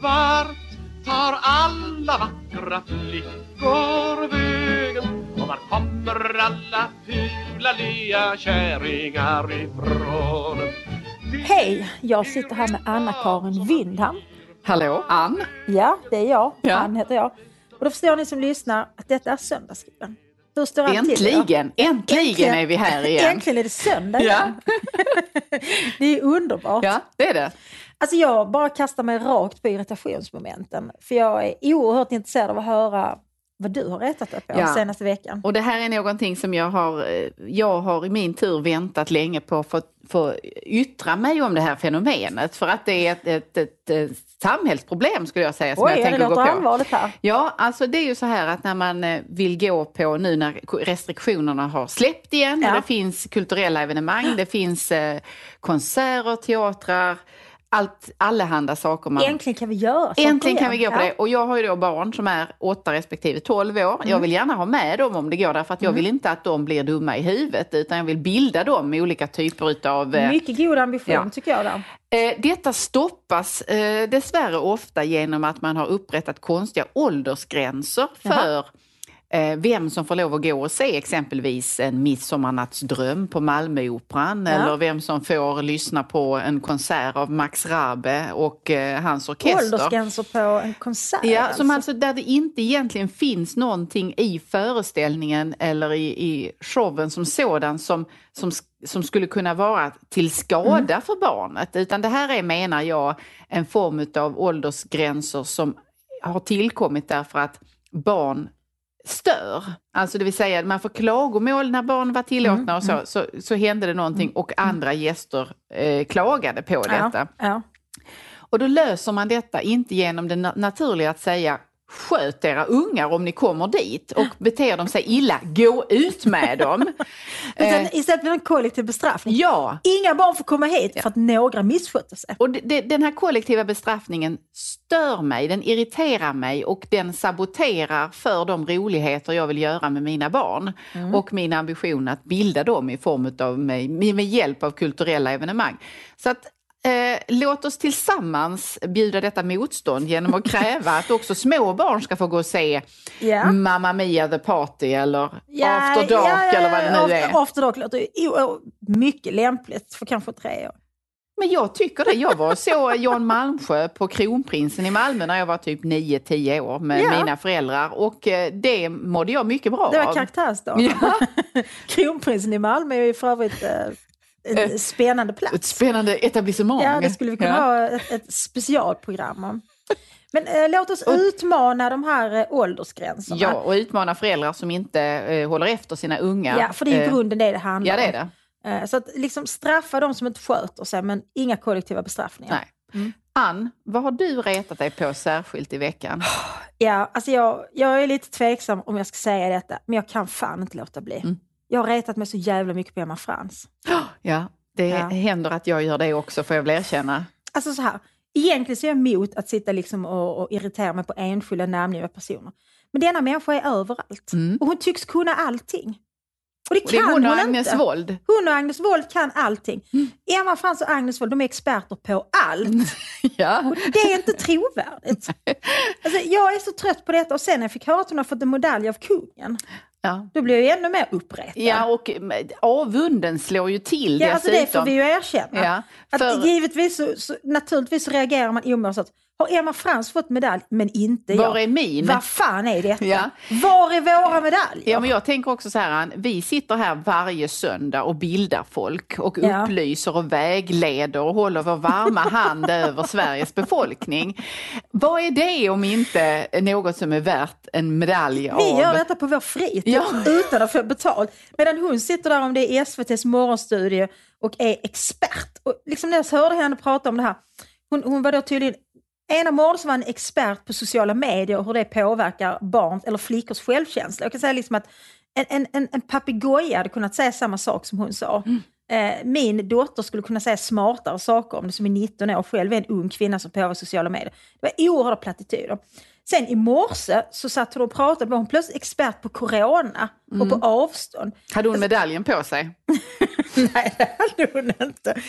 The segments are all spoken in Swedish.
Vart tar alla vackra flickor vägen? Och var kommer alla fula lea kärringar ifrån? Hej, jag sitter här med Anna-Karin Windham. Hallå, Ann? Ja, det är jag. Ja. Ann heter jag. Och då förstår ni som lyssnar att detta är söndagsskolan. Hur står allt till? Äntligen, äntligen är vi här igen. Äntligen är det söndag Ja. igen. det är underbart. Ja, det är det. Alltså jag bara kastar mig rakt på irritationsmomenten. För jag är oerhört intresserad av att höra vad du har retat dig på Ja. senaste veckan. Och det här är någonting som jag har, eh, jag har i min tur väntat länge på för att få yttra mig om det här fenomenet. För att det är ett, ett, ett, ett samhällsproblem skulle jag säga. Som Oj, jag det tänker gå låter på. allvarligt här. Ja, alltså det är ju så här att när man eh, vill gå på nu när restriktionerna har släppt igen, Ja. det finns kulturella evenemang, det finns eh, konserter, teatrar, allt, allehanda saker. Man, Äntligen kan vi göra saker Äntligen kan vi gå på Ja. det. Och jag har ju då barn som är 8 respektive 12 år. Jag vill gärna ha med dem om det går därför att jag vill inte att de blir dumma i huvudet utan jag vill bilda dem med olika typer utav... eh, Mycket god ambition Ja. tycker jag där. Eh, detta stoppas eh, dessvärre ofta genom att man har upprättat konstiga åldersgränser för eh, vem som får lov att gå och se exempelvis en midsommarnattsdröm på Malmöoperan Ja. eller vem som får lyssna på en konsert av Max Rabe och eh, hans orkester. Åldersgränser på en konsert. Ja, som alltså där det inte egentligen finns någonting i föreställningen eller i, i showen som sådan som, som, som skulle kunna vara till skada för barnet. Utan det här är, menar jag, en form av åldersgränser som har tillkommit därför att barn stör. Alltså det vill säga man får klagomål när barn var tillåtna och så, så, så hände det någonting och andra gäster eh, klagade på detta. Ja, ja. Och då löser man detta inte genom det na- naturliga att säga sköt era ungar om ni kommer dit och beter de sig illa, gå ut med dem. Utan eh, istället blir det en kollektiv bestraffning. ja, Inga barn får komma hit för att några misskötte sig. och det, det, den här kollektiva bestraffningen stör mig, den irriterar mig och den saboterar för de roligheter jag vill göra med mina barn. Och min ambition att bilda dem i form av med, med hjälp av kulturella evenemang. Så att Eh, låt oss tillsammans bjuda detta motstånd genom att kräva att också små barn ska få gå och se Ja. Mamma Mia the Party eller After Dark eller vad det nu är. After, After Dark låter ju mycket lämpligt för kanske tre år. Men jag tycker det. Jag var så Jan Malmsjö på Kronprinsen i Malmö när jag var typ 9-10 år med Ja. mina föräldrar och eh, det mådde jag mycket bra Det var av. karaktärsdag. Ja, Kronprinsen i Malmö är ju för övrigt eh, en Eh, spännande ett plats. spännande etablissemang. Ja, det skulle vi kunna Ja. ha ett, ett specialprogram om. Men eh, låt oss Och- utmana de här eh, åldersgränserna. Ja, och utmana föräldrar som inte eh, håller efter sina unga. Ja, för det är ju Eh, grunden det det handlar Ja, det är om. det. Eh, Så att liksom straffa de som inte sköter sig, men inga kollektiva bestraffningar. Nej. Mm. Ann, vad har du retat dig på särskilt i veckan? Ja, alltså jag, jag är lite tveksam om jag ska säga detta, men jag kan fan inte låta bli. Mm. Jag har retat mig så jävla mycket på Emma Frans. Ja, det Ja. händer att jag gör det också, får jag väl erkänna. Alltså så här, egentligen så är jag emot att sitta liksom och, och irritera mig på enskilda namngivna personer. Men denna människa är överallt. Mm. Och hon tycks kunna allting. Och det Och det kan hon och hon Agnes inte. Wold. Hon och Agnes Wold kan allting. Mm. Emma Frans och Agnes Wold, de är experter på allt. Ja. Och det är inte trovärdigt. Alltså, jag är så trött på detta och sen när jag fick höra att hon har fått en medalj av kungen, Ja. då blir jag ännu mer uppretad. Ja, och eh, avunden slår ju till Ja, alltså det dessutom. får vi ju erkänna. Ja, Att för- givetvis så, naturligtvis reagerar man omålsamt. Har Emma Frans fått medalj, men inte jag? Var är min? Vad fan är detta? Ja. Var är våra medaljer? Ja, men jag tänker också så här, Ann, vi sitter här varje söndag och bildar folk och Ja. upplyser och vägleder och håller vår varma hand över Sveriges befolkning. Vad är det om inte något som är värt en medalj Vi av... gör detta på vår fritid Ja. utan att få betalt. Medan hon sitter där om det är SVTs morgonstudie och är expert. Och liksom när jag hörde henne prata om det här, hon, hon var då tydligen ena så var en expert på sociala medier och hur det påverkar barns eller flickors självkänsla. Jag kan säga liksom att en, en, en, papegoja hade kunnat säga samma sak som hon sa. Eh, min dotter skulle kunna säga smartare saker om det som är 19 år, själv är en ung kvinna som påverkar sociala medier. Det var oerhörda plattityder. Sen i morse så satt hon och pratade, var hon plötsligt expert på corona och på avstånd. Hade hon medaljen på sig? Nej, det hade hon inte.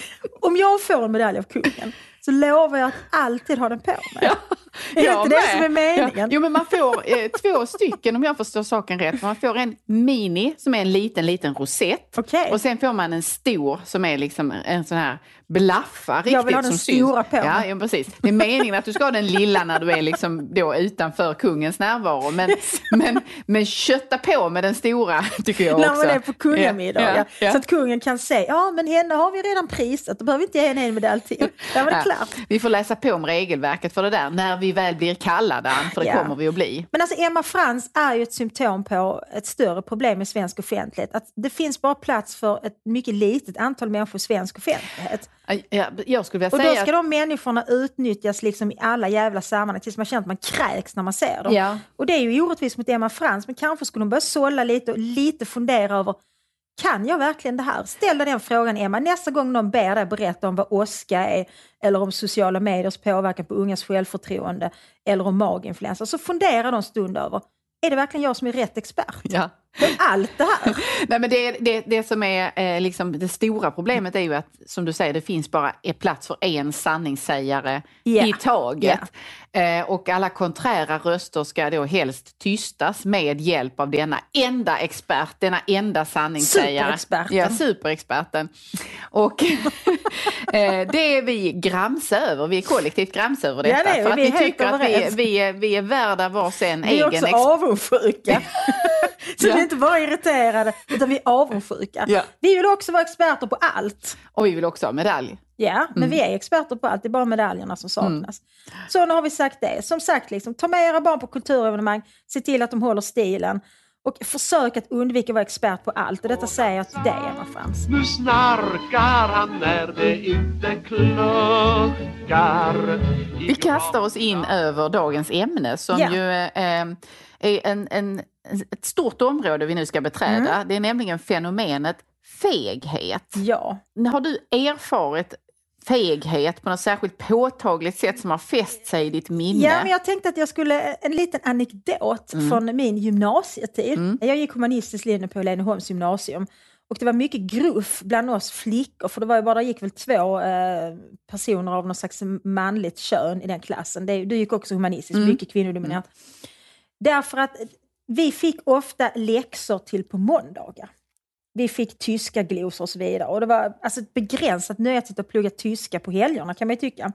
Om jag får en medalj av kungen så lovar jag att alltid ha den på mig. Ja, är det inte det som är meningen? Ja. Jo, men man får eh, två stycken om jag förstår saken rätt. Man får en mini som är en liten, liten rosett. Okej. Och sen får man en stor som är liksom en sån här blaffa riktigt. Jag vill ha den stora syns. på ja, mig. ja, precis. Det är meningen att du ska ha den lilla när du är liksom då utanför kungens närvaro. Men, men, men kötta på med den stora tycker jag När också. man är på kungamiddagar. Ja, ja, ja. Så att kungen kan säga, ja men henne har vi redan prisat, då behöver vi inte ge henne en medalj till. Där var det Ja. Klart. Vi får läsa på om regelverket för det där när vi väl blir kallade, för det Ja. kommer vi att bli. Men alltså Emma Frans är ju ett symptom på ett större problem i svensk offentlighet. Att det finns bara plats för ett mycket litet antal människor i svensk offentlighet. Ja, Jag skulle vilja Och säga då ska de människorna utnyttjas liksom i alla jävla sammanhang tills man känner att man kräks när man ser dem. Ja. Och det är ju orättvist mot Emma Frans, men kanske skulle hon börja sålla lite och lite fundera över kan jag verkligen det här? Ställ dig den frågan Emma, nästa gång någon ber dig berätta om vad åska är eller om sociala mediers påverkan på ungas självförtroende eller om maginfluensa, så fundera en stund över, är det verkligen jag som är rätt expert? Ja. På allt det här? Nej, men det, det, det som är eh, liksom det stora problemet är ju att, som du säger, det finns bara plats för en sanningssägare Ja. i taget. Eh, och alla konträra röster ska då helst tystas med hjälp av denna enda expert, denna enda sanningssägare. Superexperten. Ja, superexperten. Och eh, det är vi gramse över, vi är kollektivt gramse över Ja, detta. det är för att Vi vi tycker att vi, vi, är, vi är värda varsin Vi är egen också avundsjuka. Så Ja. vi är inte bara irriterade, utan vi är avundsjuka. Ja. Vi vill också vara experter på allt. Och vi vill också ha medalj. Ja, men Mm. vi är experter på allt, det är bara medaljerna som saknas. Så nu har vi sagt det. Som sagt, liksom, ta med era barn på kulturevenemang, se till att de håller stilen och försök att undvika att vara expert på allt. Och detta säger jag till dig, Emma Frans. Nu snarkar han när det inte kluckar Vi kastar oss in över dagens ämne som Ja. ju eh, är en, en, ett stort område vi nu ska beträda. Mm. Det är nämligen fenomenet feghet. Ja, Har du erfarit feghet på något särskilt påtagligt sätt som har fäst sig i ditt minne? Ja, men jag tänkte att jag skulle, en liten anekdot från min gymnasietid. Jag gick humanistisk linje på Leneholms gymnasium. Och det var mycket gruff bland oss flickor, för det var ju bara, det gick väl två eh, personer av något slags manligt kön i den klassen. Det, du gick också humanistisk, mycket kvinnodominerat. Därför att vi fick ofta läxor till på måndagar. Vi fick tyska glosor och så vidare. Och det var alltså ett begränsat nöje att plugga tyska på helgerna kan man ju tycka.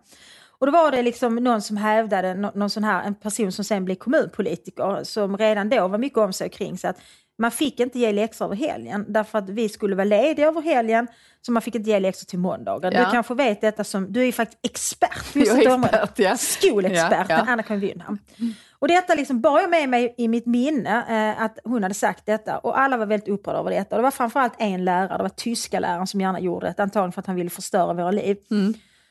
Och då var det liksom någon som hävdade, nå- någon sån här, en person som sen blev kommunpolitiker, som redan då var mycket om sig kring sig, att man fick inte ge läxor över helgen, därför att vi skulle vara lediga över helgen, så man fick inte ge läxor till måndagar. Ja. Du kanske vet detta som, du är ju faktiskt expert på just Jag är expert, ja. Skolexperten Ja, ja. Anna-Karin Wyndham. Och detta liksom bar jag med mig i mitt minne, eh, att hon hade sagt detta. Och alla var väldigt upprörda över detta. Och det var framförallt en lärare, det var tyska läraren som gärna gjorde det, antagligen för att han ville förstöra våra liv.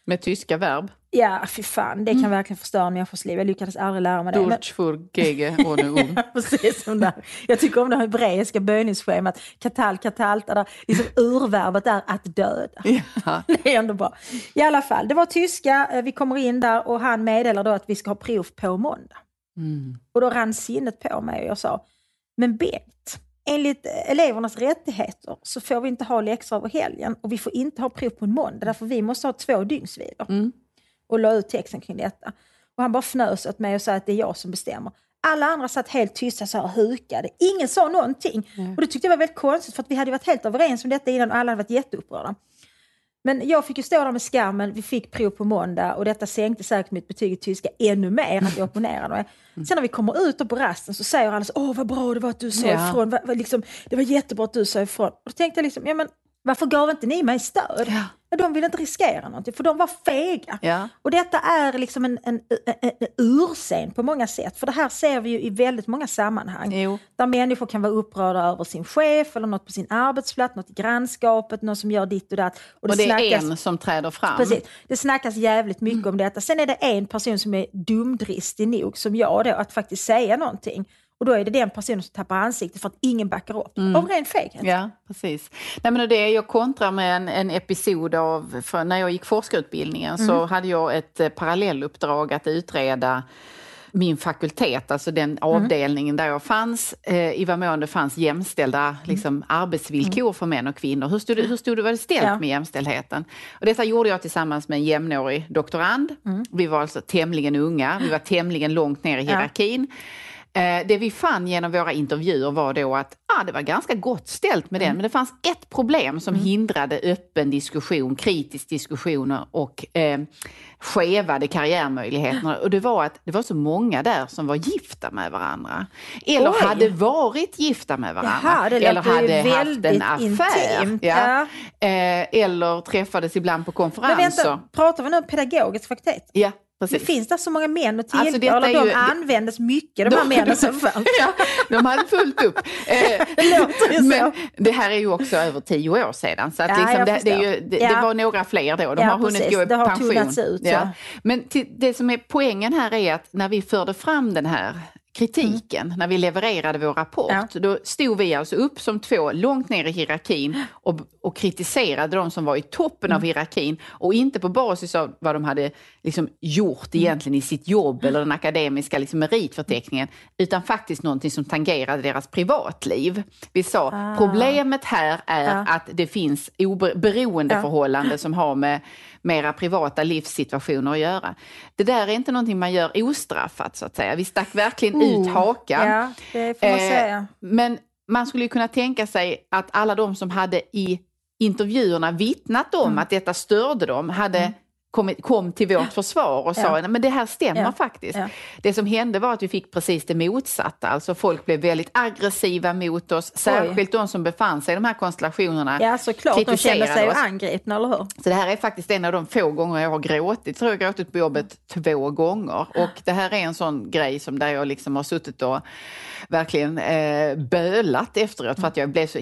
Med tyska verb. Ja, fy fan, det kan verkligen förstöra en människors liv. Jag lyckades aldrig lära mig det. Durch für gege ohne um. precis som där. Jag tycker om det här hebreiska böjningsschemat, katal, katalta, där liksom urverbet är att döda. Ja. Det är ändå bra. I alla fall, det var tyska, eh, vi kommer in där och han meddelar då att vi ska ha prov på måndag. Mm. Och då rann sinnet på mig och jag sa, men Bengt, enligt elevernas rättigheter så får vi inte ha läxor över helgen och vi får inte ha prov på en måndag därför vi måste ha två dygnsvilor. Mm. Och la ut texten kring detta. Och han bara fnös åt mig och sa att det är jag som bestämmer. Alla andra satt helt tysta så här och hukade. Ingen sa någonting. Och det tyckte jag var väldigt konstigt för att vi hade varit helt överens om detta innan och alla hade varit jätteupprörda. Men jag fick ju stå där med skammen, vi fick prov på måndag och detta sänkte säkert mitt betyg i tyska ännu mer, att jag opponerade mig. Sen när vi kommer ut på rasten så säger alla så, åh vad bra det var att du sa Ja. ifrån, liksom, det var jättebra att du sa ifrån. Och då tänkte jag liksom, ja men varför gav inte ni mig stöd? Ja. De ville inte riskera någonting, för de var fega. Ja. Och detta är liksom en, en, en, en urscen på många sätt, för det här ser vi ju i väldigt många sammanhang. Jo. Där människor kan vara upprörda över sin chef eller något på sin arbetsplats, något i grannskapet, någon som gör ditt och datt. Och det är snackas- en som träder fram. Precis. Det snackas jävligt mycket om detta. Sen är det en person som är dumdristig nog, som jag då, att faktiskt säga någonting. Och då är det den personen som tappar ansiktet för att ingen backar upp. Av ren feghet. Ja, precis. Nej, men det, jag kontrar med en, en episod av, när jag gick forskarutbildningen så hade jag ett eh, parallelluppdrag att utreda min fakultet, alltså den Mm. avdelningen där jag fanns, eh, i vad mån det fanns jämställda liksom, arbetsvillkor för män och kvinnor. Hur stod det, hur stod det var det ställt Mm. Ja. med jämställdheten? Och detta gjorde jag tillsammans med en jämnårig doktorand. Mm. Vi var alltså tämligen unga, vi var tämligen långt ner i hierarkin. Eh, Det vi fann genom våra intervjuer var då att ah, det var ganska gott ställt med Mm. den, men det fanns ett problem som hindrade öppen diskussion, kritisk diskussion och eh, skevade karriärmöjligheterna. Och det var att det var så många där som var gifta med varandra. Eller Oj. hade varit gifta med varandra. Jaha, eller hade haft en affär. Ja. Ja. Eh, eller träffades ibland på Men konferenser. vänta, pratar vi nu om pedagogisk fakultet? Ja, Precis. finns det så många män Alltså, tillgå? detta eller är de ju- användes mycket, de här männen som fanns? ja, de hade fullt upp. Eh, Det men det här är ju också över tio år sedan. Så att Ja, liksom det, det, är ju, det, Ja. det var några fler då. De Ja, har hunnit precis. gå i Det har pension. ut. Men till, det som är poängen här är att när vi förde fram den här kritiken, när vi levererade vår rapport, Mm. Ja. då stod vi alltså upp som två långt ner i hierarkin och, och kritiserade de som var i toppen Mm. av hierarkin och inte på basis av vad de hade liksom gjort Mm. egentligen i sitt jobb eller den akademiska liksom meritförteckningen, utan faktiskt någonting som tangerade deras privatliv. Vi sa, Ah. problemet här är Ja. att det finns obe- beroendeförhållanden som har med mera privata livssituationer att göra. Det där är inte någonting man gör ostraffat så att säga. Vi stack verkligen ut hakan. Ja, det får man Eh, säga. Men man skulle ju kunna tänka sig att alla de som hade i intervjuerna vittnat Mm. om att detta störde dem hade kommit, kom till vårt försvar och sa Ja. "Nej, men det här stämmer Ja. faktiskt. Ja. Det som hände var att vi fick precis det motsatta. Alltså folk blev väldigt aggressiva mot oss, särskilt de som befann sig i de här konstellationerna. Ja, såklart. De kritiserade sig oss. angripna, eller hur? Så det här är faktiskt en av de få gånger jag har gråtit. Tror jag har gråtit på jobbet två gånger. Och det här är en sån grej som där jag liksom har suttit och verkligen eh, bölat efteråt för att jag blev så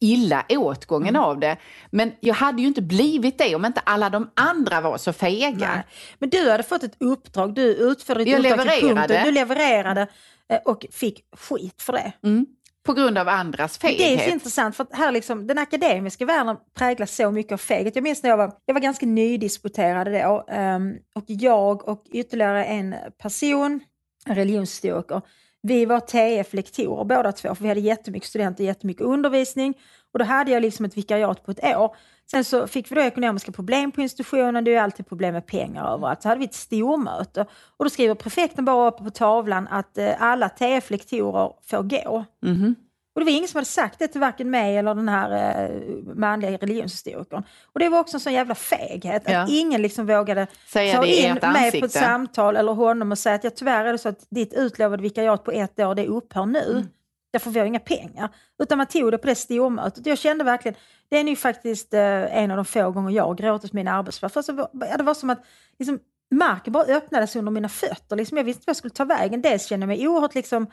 illa åtgången Mm. av det. Men jag hade ju inte blivit det om inte alla de andra var så fega. Nej. Men du hade fått ett uppdrag, du utförde ditt Jag uppdrag till levererade. punkten, du levererade eh, och fick skit för det. Mm. På grund av andras Det är så feghet. intressant för att här liksom, den akademiska världen präglas så mycket av feghet. Jag minns när jag var, jag var ganska nydisputerad då ehm, och jag och ytterligare en person, en religionshistoriker, vi var TF-lektorer båda två för vi hade jättemycket studenter och jättemycket undervisning och då hade jag liksom ett vikariat på ett år. Sen så fick vi då ekonomiska problem på institutionen, det är ju alltid problem med pengar överallt. Så hade vi ett stormöte och då skriver prefekten bara upp på tavlan att eh, alla TF-lektorer får gå. Mhm. Och det var ingen som hade sagt det till varken mig eller den här eh, manliga religionshistorikern. Och det var också en sån jävla feghet, Ja. att ingen liksom vågade Säga ta in mig på ett samtal eller honom och säga att ja, tyvärr är det så att ditt utlovade vikariat på ett år, det upphör nu. Mm. Därför får vi har inga pengar. Utan man tog det på det stormötet. Jag kände verkligen, det är nu faktiskt eh, en av de få gånger jag gråtit på min arbetsplats. För så, ja, det var som att liksom, marken bara öppnades under mina fötter. Liksom, jag visste inte vad jag skulle ta vägen. Dels kände jag mig oerhört liksom,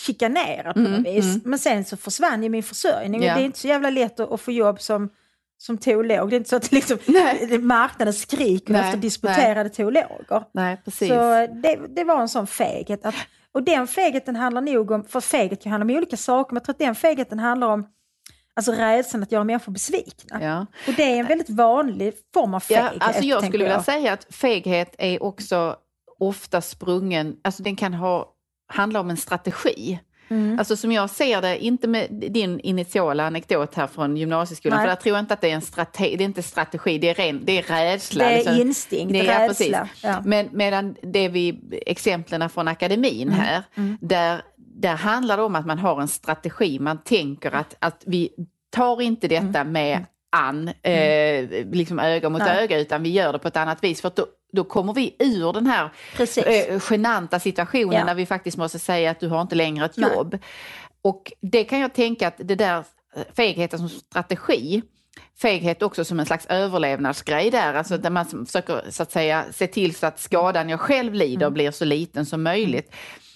chikanerad på Mm, något vis. mm. Men sen så försvann ju min försörjning. Ja. Och det är inte så jävla lätt att, att få jobb som, som teolog. Det är inte så att liksom, Nej. marknaden skriker Nej, efter disputerade teologer. Nej, precis. Så det, det var en sån feghet. Att, och den fegheten handlar nog om, för feghet kan handla om olika saker, men jag tror att den fegheten handlar om alltså rädslan att göra människor besvikna. Ja. Och det är en väldigt vanlig form av feghet. Ja, alltså jag skulle vilja säga att feghet är också ofta sprungen, alltså den kan ha, handla om en strategi. Mm. Alltså som jag ser det, inte med din initiala anekdot här från gymnasieskolan, Nej. för jag tror inte att det är en strategi, det är inte strategi, det är, ren, det är rädsla. Det är liksom. instinkt, Det är- ja, rädsla. precis. Ja. Men, medan det vi, exemplen från akademin Mm. här, Där, där handlar det om att man har en strategi, man tänker att, att vi tar inte detta Mm. med an, eh, liksom öga mot Nej. öga, utan vi gör det på ett annat vis. För då, då kommer vi ur den här eh, genanta situationen Ja. när vi faktiskt måste säga att du har inte längre ett Nej. jobb. Och det kan jag tänka att det där eh, fegheten som strategi, feghet också som en slags överlevnadsgrej där, alltså där man försöker så att säga se till så att skadan jag själv lider blir så liten som möjligt.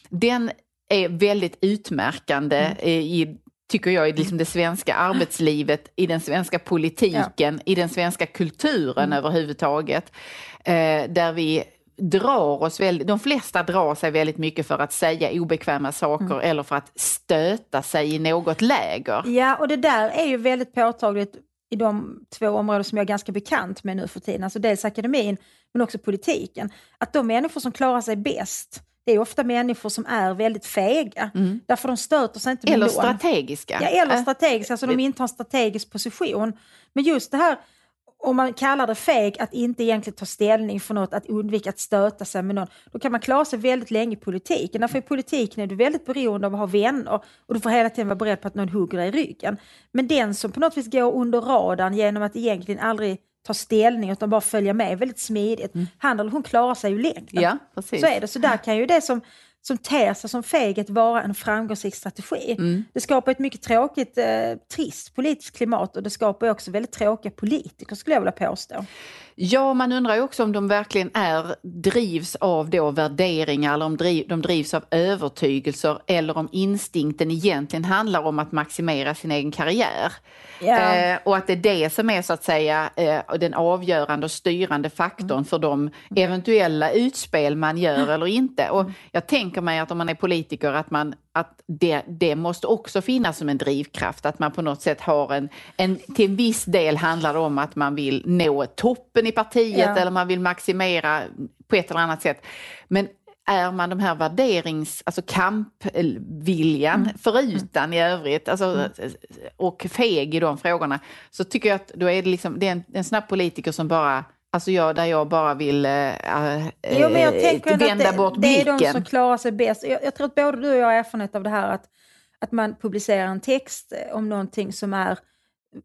Den är väldigt utmärkande eh, i tycker jag, i liksom det svenska arbetslivet, i den svenska politiken, i den svenska kulturen överhuvudtaget. Eh, där vi drar oss väldigt, de flesta drar sig väldigt mycket för att säga obekväma saker eller för att stöta sig i något läger. Ja, och det där är ju väldigt påtagligt i de två områden som jag är ganska bekant med nu för tiden, alltså dels akademin men också politiken. Att de människor som klarar sig bäst, det är ofta människor som är väldigt fega. Därför de stöter sig inte med Eller någon. strategiska. Ja, eller Äh, strategiskt, alltså de intar en strategisk position. Men just det här, om man kallar det feg, att inte egentligen ta ställning för något, att undvika att stöta sig med någon, då kan man klara sig väldigt länge i politiken. Därför i politiken är du väldigt beroende av att ha vänner och du får hela tiden vara beredd på att någon hugger dig i ryggen. Men den som på något vis går under radarn genom att egentligen aldrig ta ställning utan bara följa med väldigt smidigt, han eller hon klarar sig ju längre. Ja, precis. Så är det. Så där kan ju det som, som ter sig som feghet vara en framgångsrik strategi. Mm. Det skapar ett mycket tråkigt, eh, trist politiskt klimat och det skapar också väldigt tråkiga politiker skulle jag vilja påstå. Ja, man undrar ju också om de verkligen är, drivs av då värderingar eller om de drivs av övertygelser eller om instinkten egentligen handlar om att maximera sin egen karriär. Ja. Eh, och att det är det som är så att säga eh, den avgörande och styrande faktorn för de eventuella utspel man gör eller inte. Och jag tänker mig att om man är politiker att, man, att det, det måste också finnas som en drivkraft, att man på något sätt har en, en till en viss del handlar det om att man vill nå toppen i partiet Ja. eller man vill maximera på ett eller annat sätt. Men är man de här värderings, alltså kampviljan Mm. förutan i övrigt alltså, och feg i de frågorna så tycker jag att då är det, liksom, det är en, en snabb politiker som bara Alltså jag, där jag bara vill äh, Jo, men jag tänker ändå vända att bort det, det är de blicken. som klarar sig bäst. Jag, jag tror att både du och jag har erfarenhet av det här att, att man publicerar en text eh, om någonting som är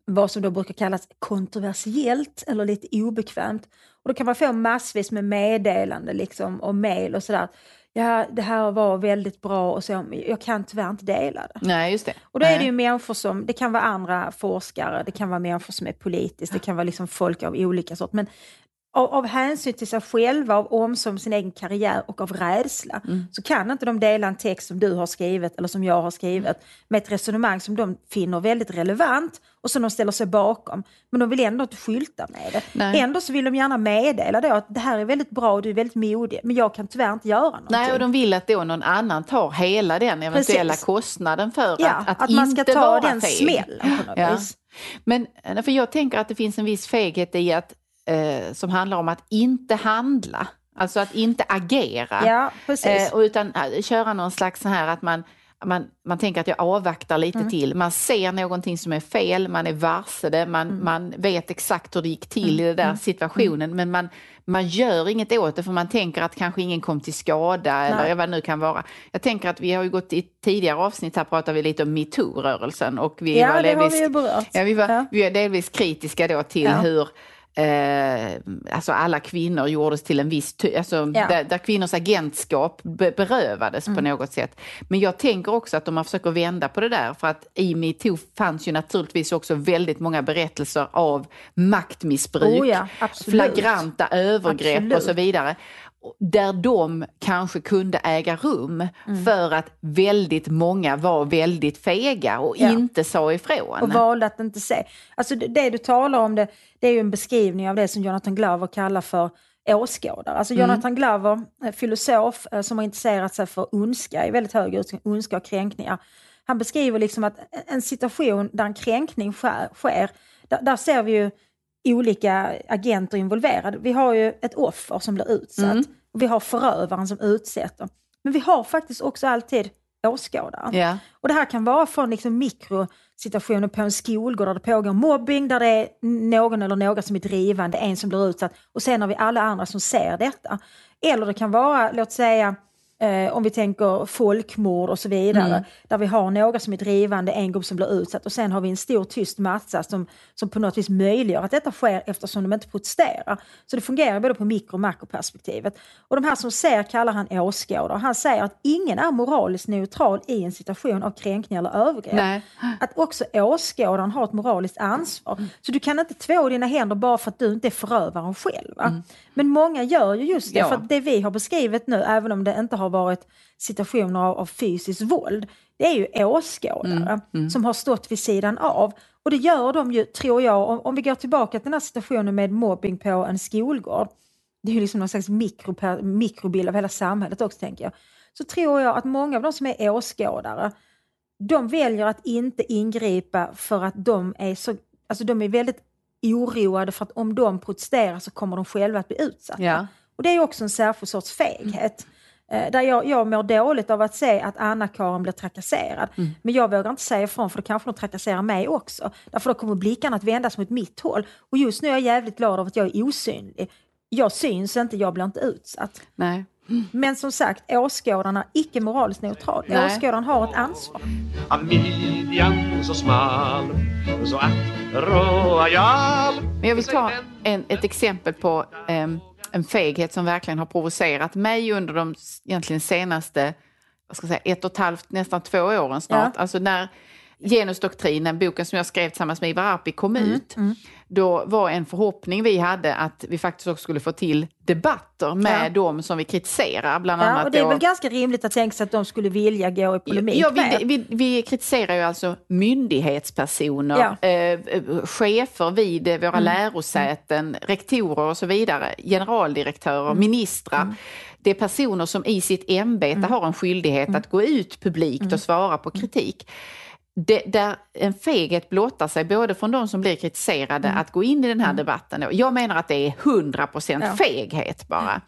vad som då brukar kallas kontroversiellt eller lite obekvämt. Och då kan man få massvis med meddelande liksom, och mejl och sådär. Ja, det här var väldigt bra och så, jag kan tyvärr inte dela det. Nej, just det. Och då är det Nej. ju människor som, det kan vara andra forskare, det kan vara människor som är politiskt, det kan vara liksom folk av olika sort. Men av, av hänsyn till sig själva, av omsorg om sin egen karriär och av rädsla så kan inte de dela en text som du har skrivit eller som jag har skrivit med ett resonemang som de finner väldigt relevant och som de ställer sig bakom. Men de vill ändå inte skylta med det. Nej. Ändå så vill de gärna meddela då att det här är väldigt bra och du är väldigt modig, men jag kan tyvärr inte göra någonting. Nej, och de vill att då någon annan tar hela den eventuella Precis. kostnaden för ja, att, att, att, man ska ta den smällen på något Ja. vis. Men för jag tänker att det finns en viss feghet i att, eh, som handlar om att inte handla. Alltså att inte agera. Ja, precis. Eh, utan eh, köra någon slags så här att man, man, man tänker att jag avvaktar lite Mm. till. Man ser någonting som är fel, man är varse det, man, Mm. man vet exakt hur det gick till i den där situationen men man, man gör inget åt det för man tänker att kanske ingen kom till skada eller Nej. vad det nu kan vara. Jag tänker att vi har ju gått i tidigare avsnitt här pratade vi lite om metoo-rörelsen och vi Ja, var det har delvis, vi. Ja, vi, var, Ja. vi är delvis kritiska då till Ja. hur Eh, alltså alla kvinnor gjordes till en viss, ty- alltså Ja. Mm. där, där kvinnors agentskap be- berövades på något sätt. Men jag tänker också att om man försöker vända på det där, för att i metoo fanns ju naturligtvis också väldigt många berättelser av maktmissbruk, Oh ja, flagranta övergrepp Absolut. och så vidare. Där de kanske kunde äga rum Mm. för att väldigt många var väldigt fega och Ja. inte sa ifrån. och valde att inte se. Alltså det, det du talar om det, det är ju en beskrivning av det som Jonathan Glover kallar för åskådare. Alltså Jonathan Glover, eh, filosof eh, som har intresserat sig för ondska i väldigt hög utsträckning, ondska och kränkningar. Han beskriver liksom att en situation där en kränkning sker, sker där, där ser vi ju olika agenter involverade. Vi har ju ett offer som blir utsatt och vi har förövaren som utsätter. Men vi har faktiskt också alltid åskådaren. Ja. Och det här kan vara från liksom mikrosituationer på en skolgård där det pågår mobbing, där det är någon eller några som är drivande, en som blir utsatt och sen har vi alla andra som ser detta. Eller det kan vara, låt säga, eh, om vi tänker folkmord och så vidare, där vi har några som är drivande, en grupp som blir utsatt och sen har vi en stor tyst massa som, som på något vis möjliggör att detta sker eftersom de inte protesterar. Så det fungerar både på mikro och makroperspektivet. Och de här som ser kallar han åskådare. Han säger att ingen är moraliskt neutral i en situation av kränkning eller övergrepp. Nej. Att också åskådaren har ett moraliskt ansvar. Så du kan inte två dina händer bara för att du inte är förövaren själv. va? Men många gör ju just det, Ja. för det vi har beskrivit nu, även om det inte har varit situationer av, av fysiskt våld, det är ju åskådare som har stått vid sidan av. Och det gör de ju, tror jag, om, om vi går tillbaka till den här situationen med mobbing på en skolgård, det är ju liksom någon slags mikro, mikrobild av hela samhället också tänker jag, så tror jag att många av de som är åskådare, de väljer att inte ingripa för att de är så, alltså de är väldigt oroade för att om de protesterar så kommer de själva att bli utsatta. Ja. Och det är också en särskild sorts feghet. Eh, där jag, jag mår dåligt av att se att Anna-Karin blir trakasserad. Mm. Men jag vågar inte säga ifrån för då kanske de trakasserar mig också. Därför då kommer blickarna att vändas mot mitt håll. Och just nu är jag jävligt glad över att jag är osynlig. Jag syns inte, jag blir inte utsatt. Nej. Men som sagt, åskådaren är icke moraliskt neutral. Nej. Åskådaren har ett ansvar. Men jag vill ta en, ett exempel på em, en feghet som verkligen har provocerat mig under de egentligen senaste vad ska jag säga, ett och ett halvt, nästan två åren snart. Ja. Alltså när Genusdoktrinen, boken som jag skrev tillsammans med Ivar Arpi, kom Mm, ut, då var en förhoppning vi hade att vi faktiskt också skulle få till debatter med Ja. dem som vi kritiserar. Bland Ja, annat och det är då- väl ganska rimligt att tänka sig att de skulle vilja gå i polemik Ja, vi, vi, vi kritiserar ju alltså myndighetspersoner, Ja. Mm. eh, eh, chefer vid eh, våra lärosäten, rektorer och så vidare, generaldirektörer, Mm. ministrar. Det är personer som i sitt ämbete Mm. har en skyldighet att gå ut publikt och svara på kritik. Det, där en feghet blottar sig både från de som blir kritiserade att gå in i den här debatten. då. Jag menar att det är 100% Ja. feghet bara.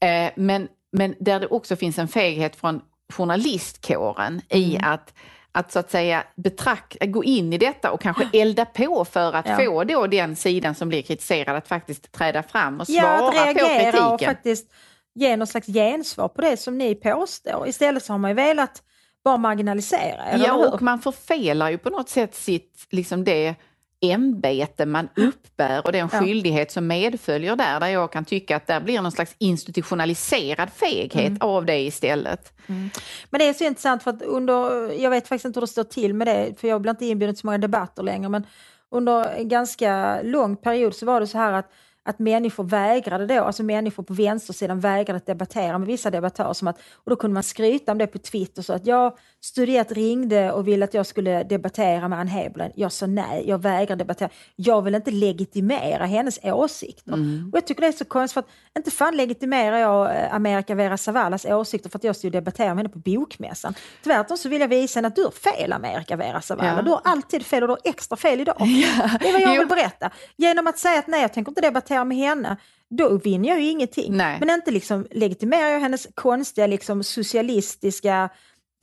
Eh, men, men där det också finns en feghet från journalistkåren i att att så att säga betrak- gå in i detta och kanske elda på för att Ja. få då den sidan som blir kritiserad att faktiskt träda fram och Ja, svara att på reagera och kritiken. faktiskt ge någon slags gensvar på det som ni påstår. Istället så har man ju velat bara marginalisera er, Ja, eller hur? och man förfelar ju på något sätt sitt, liksom det ämbete man uppbär och den Ja. skyldighet som medföljer där, där jag kan tycka att där blir någon slags institutionaliserad feghet Mm. av det istället. Men det är så intressant för att under, jag vet faktiskt inte hur det står till med det, för jag blir inte inbjuden till så många debatter längre, men under en ganska lång period så var det så här att att människor vägrade då, alltså människor på vänstersidan vägrade att debattera med vissa debattörer. Som att, och då kunde man skryta om det på Twitter, så att jag studerat ringde och ville att jag skulle debattera med Ann Heblen. Jag sa nej, jag vägrar debattera. Jag vill inte legitimera hennes åsikter. Och jag tycker det är så konstigt, för att inte fan legitimerar jag eh, America Vera Savalas åsikter för att jag stod och debatterade med henne på bokmässan. Tvärtom så vill jag visa henne att du har fel America Vera Zavala. Ja. Du har alltid fel och du har extra fel idag. Det är vad jag Jo. vill berätta. Genom att säga att nej, jag tänker inte debattera med henne, då vinner jag ju ingenting. Nej. Men inte liksom legitimerar jag hennes konstiga liksom, socialistiska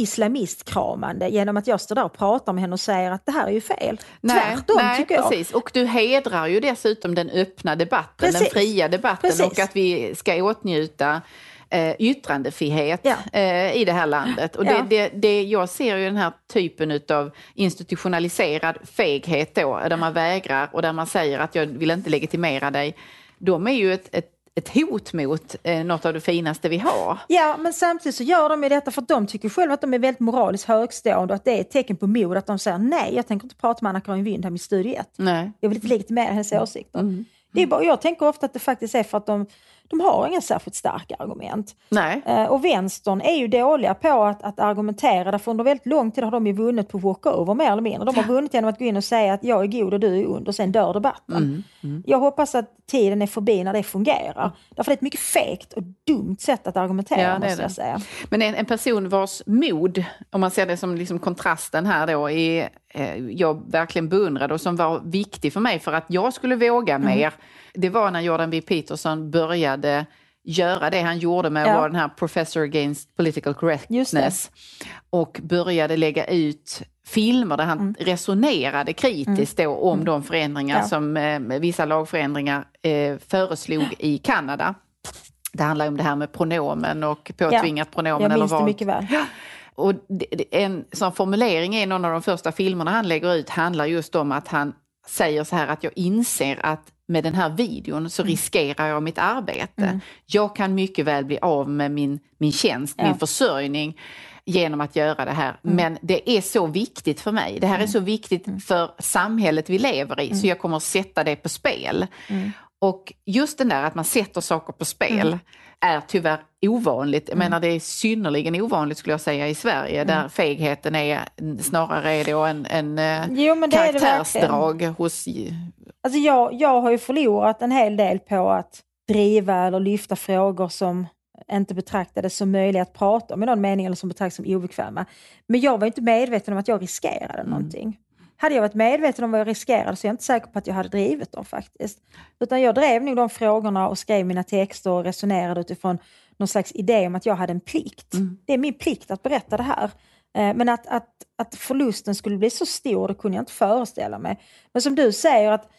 islamistkramande genom att jag står där och pratar med henne och säger att det här är ju fel. Tvärtom nej, tycker jag. Precis. Och du hedrar ju dessutom den öppna debatten, den Precis. fria debatten Precis. och att vi ska åtnjuta eh, yttrandefrihet Ja. eh, i det här landet. Och Ja. det, det, det, jag ser ju den här typen av institutionaliserad feghet då, där man vägrar och där man säger att jag vill inte legitimera dig. De är ju ett, ett, ett hot mot eh, något av det finaste vi har. Ja, men samtidigt så gör de ju detta för att de tycker själva att de är väldigt moraliskt högstående och att det är ett tecken på mod att de säger nej, jag tänker inte prata med Anna-Karin Windham i Studio 1. Nej. Jag vill inte legitimera hennes åsikter. Mm. Det är bara, jag tänker ofta att det faktiskt är för att de, de har inga särskilt starka argument. Nej. Eh, och vänstern är ju dåliga på att, att argumentera, därför under väldigt lång tid har de ju vunnit på walkover mer eller mindre. De har vunnit genom att gå in och säga att jag är god och du är ond och sen dör debatten. Mm, Jag hoppas att tiden är förbi när det fungerar. Därför är det ett mycket fegt och dumt sätt att argumentera, Ja, måste jag säga. Men en, en person vars mod, om man ser det som liksom kontrasten här då, är, eh, jag verkligen beundrade och som var viktig för mig för att jag skulle våga Mm. mer, det var när Jordan B. Peterson började göra det han gjorde med Ja. vara den här Professor Against Political Correctness och började lägga ut filmer där han Mm. resonerade kritiskt då om de förändringar Ja. som eh, vissa lagförändringar eh, föreslog i Kanada. Det handlar om det här med pronomen och påtvingat pronomen Jag eller minns det vad. mycket väl. Och det- det- en sån formulering i någon av de första filmerna han lägger ut handlar just om att han säger så här att jag inser att med den här videon Mm. så riskerar jag mitt arbete. Jag kan mycket väl bli av med min, min tjänst, Ja. Mm. min försörjning genom att göra det här. Men det är så viktigt för mig. Det här är så viktigt Mm. för samhället vi lever i så jag kommer att sätta det på spel. Mm. Och just den där att man sätter saker på spel är tyvärr ovanligt. Mm. Jag menar det är synnerligen ovanligt skulle jag säga i Sverige där fegheten är snarare då en, en eh, Jo, karaktärsdrag hos... Alltså jag, jag har ju förlorat en hel del på att driva eller lyfta frågor som inte betraktades som möjliga att prata om i någon mening eller som betraktades som obekväma. Men jag var inte medveten om att jag riskerade någonting. Hade jag varit medveten om vad jag riskerade så är jag inte säker på att jag hade drivit dem faktiskt. Utan jag drev nog de frågorna och skrev mina texter och resonerade utifrån någon slags idé om att jag hade en plikt. Mm. Det är min plikt att berätta det här. Eh, Men att, att, att förlusten skulle bli så stor, det kunde jag inte föreställa mig. Men som du säger, att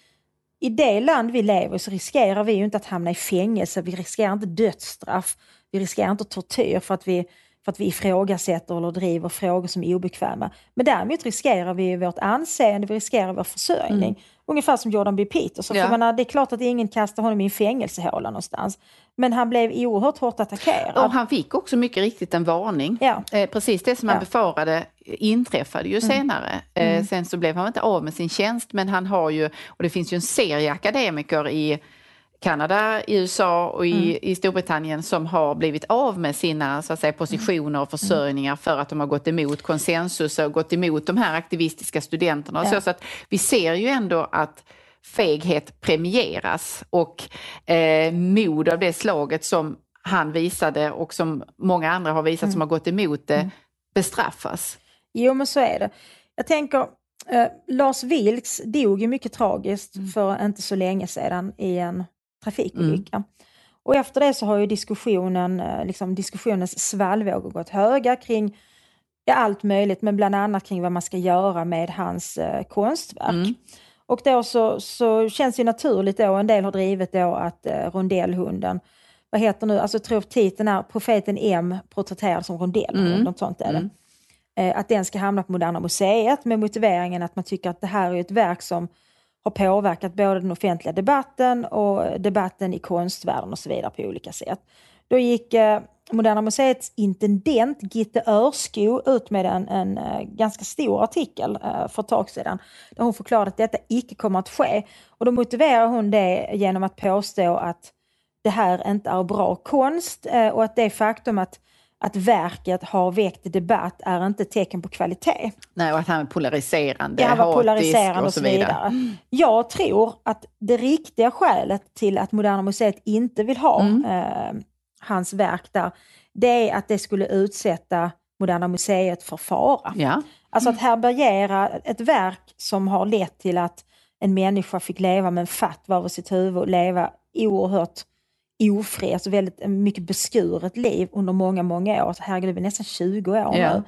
i det land vi lever i så riskerar vi ju inte att hamna i fängelse, vi riskerar inte dödsstraff, vi riskerar inte tortyr för att vi, för att vi ifrågasätter eller driver frågor som är obekväma. Men däremot riskerar vi vårt anseende, vi riskerar vår försörjning. Ungefär som Jordan B. Peterson. Ja. För menar, det är klart att ingen kastar honom i en fängelsehåla någonstans. Men han blev oerhört hårt attackerad. Och han fick också mycket riktigt en varning. Ja. Eh, precis det som man Ja. befarade inträffade ju senare. Eh, sen så blev han inte av med sin tjänst men han har ju, och det finns ju en serie akademiker i Kanada, i USA och i, i Storbritannien som har blivit av med sina så att säga, positioner och försörjningar för att de har gått emot konsensus och gått emot de här aktivistiska studenterna. Och så, Ja. så att vi ser ju ändå att feghet premieras och eh, mod av det slaget som han visade och som många andra har visat som har gått emot det bestraffas. Jo, men så är det. Jag tänker, eh, Lars Vilks dog ju mycket tragiskt för inte så länge sedan i en trafikolycka. Och efter det så har ju diskussionen, eh, liksom diskussionens svallvågor gått höga kring ja, allt möjligt, men bland annat kring vad man ska göra med hans eh, konstverk. Och då så, så känns det naturligt då, en del har drivit då att eh, rondellhunden, vad heter nu, alltså jag tror titeln är Profeten M porträtterad som rondellhund, något sånt är det. Eh, att den ska hamna på Moderna Museet med motiveringen att man tycker att det här är ett verk som har påverkat både den offentliga debatten och debatten i konstvärlden och så vidare på olika sätt. Då gick eh, Moderna Museets intendent Gitte Örsko ut med en, en eh, ganska stor artikel eh, för ett tag sedan där hon förklarade att detta icke kommer att ske. Och då motiverar hon det genom att påstå att det här inte är bra konst och att det faktum att, att verket har väckt debatt är inte tecken på kvalitet. Nej, och att han är polariserande, Ja, han var polariserande och så vidare. Jag tror att det riktiga skälet till att Moderna Museet inte vill ha eh, hans verk där, det är att det skulle utsätta Moderna Museet för fara. Ja. Alltså att härbärgera ett verk som har lett till att en människa fick leva med en fatwa över sitt huvud och leva oerhört ofri, alltså väldigt mycket beskuret liv under många, många år. Så herregud, det är nästan 20 år nu.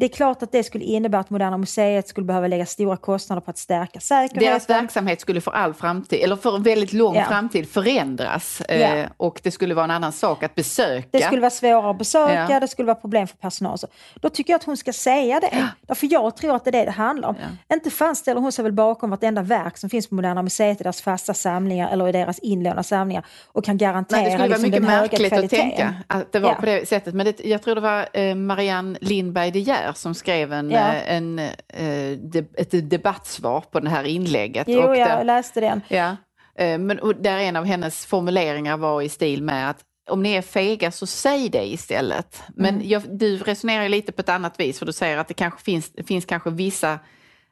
Det är klart att det skulle innebära att Moderna Museet skulle behöva lägga stora kostnader på att stärka säkerheten. Deras verksamhet skulle för all framtid, eller för en väldigt lång Ja. framtid förändras. Ja. Eh, och det skulle vara en annan sak att besöka. Det skulle vara svårare att besöka, Ja. det skulle vara problem för personal. Så Då tycker jag att hon ska säga det. Därför jag tror att det är det det handlar om. Inte fan ställer hon sig väl bakom vartenda verk som finns på Moderna Museet i deras fasta samlingar eller i deras inlånada samlingar och kan garantera Nej, det skulle vara liksom, mycket märkligt att tänka att det var Ja. på det sättet. Men det, jag tror det var eh, Marianne Lindberg De Geer som skrev en, Ja. eh, en, eh, ett debattsvar på det här inlägget. Jo, Och jag där- läste den. Ja, eh, men där en av hennes formuleringar var i stil med att om ni är fega så säg det istället. Men Mm. jag, du resonerar lite på ett annat vis för du säger att det kanske finns, finns kanske vissa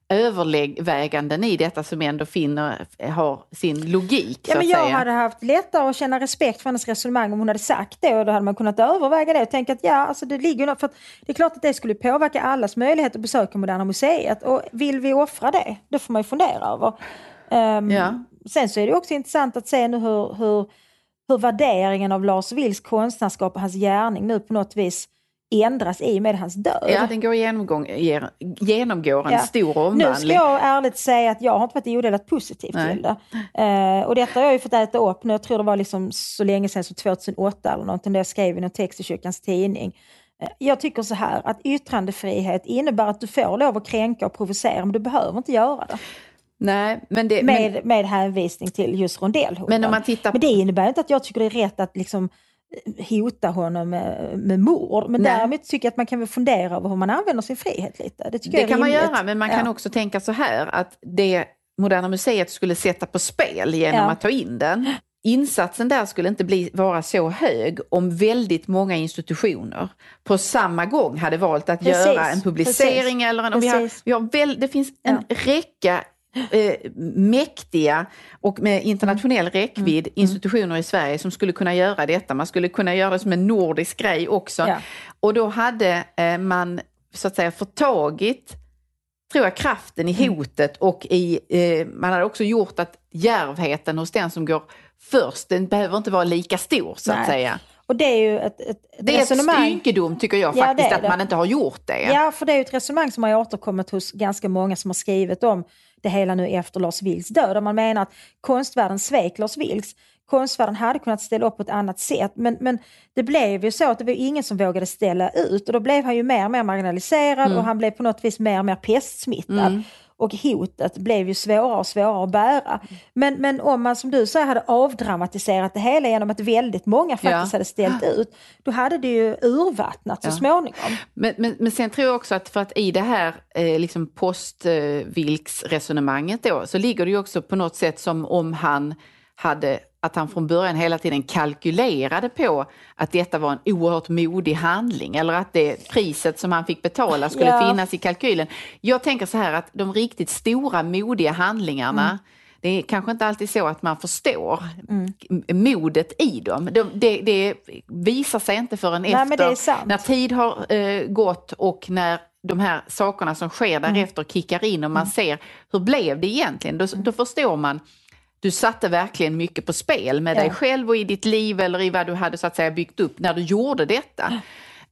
överväganden i detta som ändå finner, har sin logik. Ja, men jag säga. hade haft lättare att känna respekt för hennes resonemang om hon hade sagt det och då hade man kunnat överväga det och tänka att ja, alltså det ligger något, för att det är klart att det skulle påverka allas möjlighet att besöka Moderna Museet och vill vi offra det? Det får man ju fundera över. Ehm, Ja. Sen så är det också intressant att se nu hur, hur, hur värderingen av Lars Vilks konstnärskap och hans gärning nu på något vis ändras i och med hans död. Ja, den går genomgång, ger, genomgår en Ja. stor Nu ska omvandling. jag ärligt säga att jag har inte varit odelat positiv Nej. till det. Eh, och detta har jag ju fått äta upp nu, jag tror det var liksom så länge sedan som 2008 eller någonting, där jag skrev i någon text i Kyrkans Tidning. Eh, jag tycker så här, att yttrandefrihet innebär att du får lov att kränka och provocera, men du behöver inte göra det. Nej, men det, men, Med, med hänvisning till just rondellhunden. Men om man tittar Men det innebär inte att jag tycker det är rätt att liksom hota honom med, med mord. Men Nej. däremot tycker jag att man kan väl fundera över hur man använder sin frihet lite. Det, det kan man göra, men man kan Ja. också tänka så här att det Moderna Museet skulle sätta på spel genom Ja. att ta in den. Insatsen där skulle inte bli, vara så hög om väldigt många institutioner på samma gång hade valt att Precis, göra en publicering precis, eller en, och vi har, vi har väl, det finns en räcka eh, mäktiga och med internationell Mm. räckvidd institutioner i Sverige som skulle kunna göra detta. Man skulle kunna göra det som en nordisk grej också. Ja. Och då hade eh, man så att säga förtagit tror jag, kraften i Mm. hotet och i, eh, man hade också gjort att djärvheten hos den som går först, den behöver inte vara lika stor så att Nej. säga. Och det är ju ett, ett, ett Det är resonemang. ett ynkedom tycker jag Ja, faktiskt att man inte har gjort det. Ja, för det är ju ett resonemang som har återkommit hos ganska många som har skrivit om det hela nu efter Lars Vilks död. Och man menar att konstvärlden svek Lars Vilks. Konstvärlden hade kunnat ställa upp på ett annat sätt men, men det blev ju så att det var ingen som vågade ställa ut och då blev han ju mer och mer marginaliserad Mm. och han blev på något vis mer och mer pestsmittad. Och hotet blev ju svårare och svårare att bära. Men, men om man som du säger hade avdramatiserat det hela genom att väldigt många faktiskt Ja. hade ställt ut, då hade det ju urvattnat så Ja. småningom. Men, men, men sen tror jag också att för att i det här eh, liksom postvilksresonemanget då så ligger det ju också på något sätt som om han hade att han från början hela tiden kalkylerade på att detta var en oerhört modig handling eller att det priset som han fick betala skulle Ja. finnas i kalkylen. Jag tänker så här att de riktigt stora modiga handlingarna Mm. det är kanske inte alltid så att man förstår modet i dem. De, det, det visar sig inte förrän Nej, efter, när tid har eh, gått och när de här sakerna som sker Mm. därefter kickar in och man ser hur blev det egentligen? Då, då förstår man du satte verkligen mycket på spel med dig Ja. själv och i ditt liv eller i vad du hade så att säga byggt upp när du gjorde detta.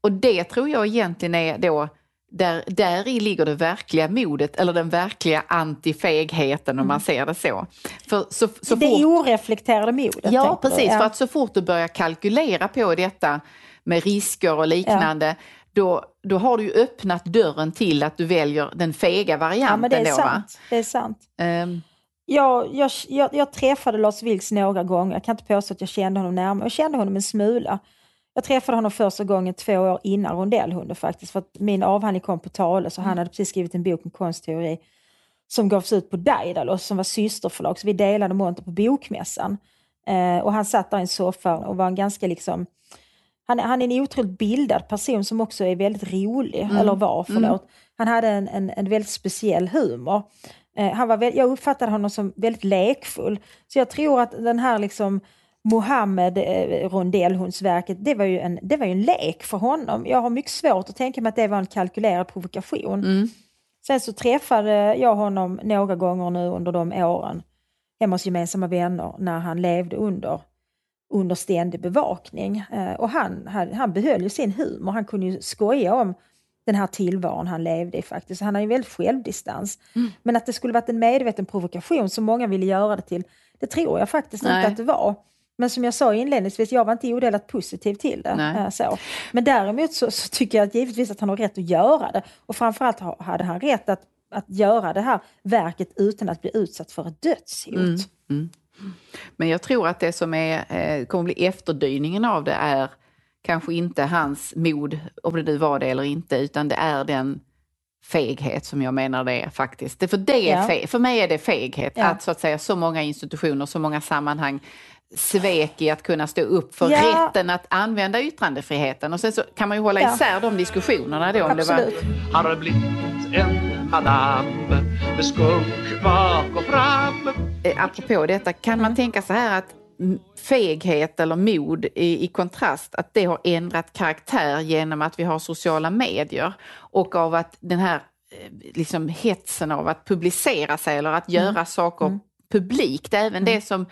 Och det tror jag egentligen är då där, där i ligger det verkliga modet eller den verkliga antifegheten om man ser det så. För så, så det fort, oreflekterade modet. Ja, precis. Ja. För att så fort du börjar kalkylera på detta med risker och liknande, då, då har du ju öppnat dörren till att du väljer den fega varianten. ja, men det är då, va? sant. Det är sant. Ehm, Jag, jag, jag, jag träffade Lars Vilks några gånger. Jag kan inte påstå att jag kände honom närmare. Jag kände honom en smula. Jag träffade honom första gången två år innan Rondellhunden faktiskt. För min avhandling kom på tale så han hade precis skrivit en bok om konstteori som gavs ut på Daidalos som var systerförlag. Så vi delade monter på bokmässan. Eh, och han satt där i en soffa och var en ganska liksom han, han är en otroligt bildad person som också är väldigt rolig, eller var, förlåt. Han hade en, en, en väldigt speciell humor. Eh, han var jag uppfattade honom som väldigt lekfull. Så jag tror att den här liksom Mohammed eh, rondellhundsverket, det var, ju en, det var ju en lek för honom. Jag har mycket svårt att tänka mig att det var en kalkylerad provokation. mm. Sen så träffade jag honom några gånger nu under de åren hemma hos gemensamma vänner när han levde under, under ständig bevakning. Eh, och han, han, han behöll ju sin humor, han kunde ju skoja om den här tillvaron han levde i faktiskt. Han har ju väldigt självdistans. Men att det skulle varit en medveten provokation som många ville göra det till, det tror jag faktiskt Nej. inte att det var. Men som jag sa inledningsvis, jag var inte odelat positiv till det. Nej. eh, Så. Men däremot så, så tycker jag att givetvis att han har rätt att göra det. Och framförallt ha- hade han rätt att, att göra det här verket utan att bli utsatt för ett dödshot. Mm. Men jag tror att det som är, eh, kommer bli efterdyningen av det är kanske inte hans mod, om det nu var det eller inte, utan det är den feghet som jag menar det är faktiskt. Det, för, det är Ja. fe, för mig är det feghet Ja. att så att säga så många institutioner, så många sammanhang svek i att kunna stå upp för Ja. rätten att använda yttrandefriheten. Och sen så kan man ju hålla Ja. isär de diskussionerna då. Om det var, har blivit en madam med skunk bak och fram eh, apropå detta, kan man tänka så här att feghet eller mod i, i kontrast, att det har ändrat karaktär genom att vi har sociala medier och av att den här eh, liksom hetsen av att publicera sig eller att göra saker publikt, även det som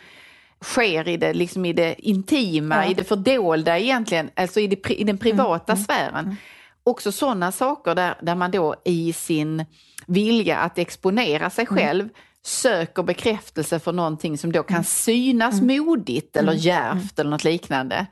sker i det, liksom i det intima, Ja. i det fördolda egentligen, alltså i, det, i den privata sfären. Också sådana saker där, där man då i sin vilja att exponera sig själv söker bekräftelse för någonting som då kan synas modigt eller djärvt eller något liknande.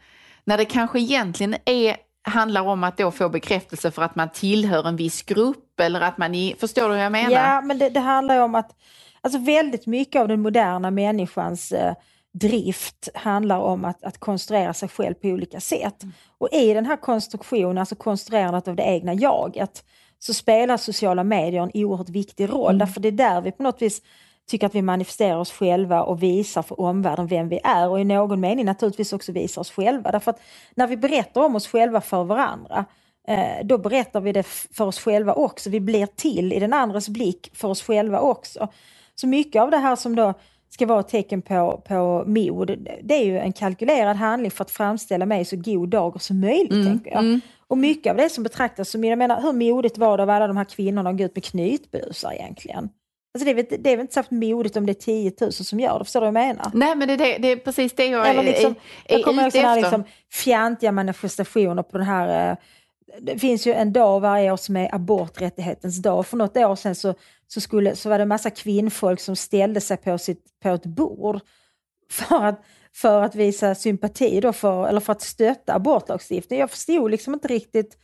När det kanske egentligen är, handlar om att då få bekräftelse för att man tillhör en viss grupp eller att man är, förstår du hur jag menar? Ja, men det, det handlar ju om att alltså väldigt mycket av den moderna människans eh, drift handlar om att, att konstruera sig själv på olika sätt. Och i den här konstruktionen, alltså konstruerandet av det egna jaget, så spelar sociala medier en oerhört viktig roll. Därför det är där vi på något vis tycker att vi manifesterar oss själva och visar för omvärlden vem vi är och i någon mening naturligtvis också visar oss själva. Därför att när vi berättar om oss själva för varandra eh, då berättar vi det för oss själva också. Vi blir till i den andres blick för oss själva också. Så mycket av det här som då ska vara ett tecken på, på mod, det är ju en kalkylerad handling för att framställa mig så god dag som möjligt. tänker jag. Och mycket av det som betraktas som, jag menar hur modigt var det av alla de här kvinnorna att gå ut med knytblusar egentligen? Alltså det, är väl, det är väl inte särskilt modigt om det är 10 000 som gör det, förstår du vad jag menar? Nej, men det, är det, det är precis det jag Eller liksom, är, är jag kommer ihåg sådana här liksom fjantiga manifestationer på den här... eh, det finns ju en dag varje år som är aborträttighetens dag. För något år sedan så, så, skulle, så var det en massa kvinnfolk som ställde sig på, sitt, på ett bord för att, för att visa sympati då för, eller för att stötta abortlagstiftningen. Jag förstod liksom inte riktigt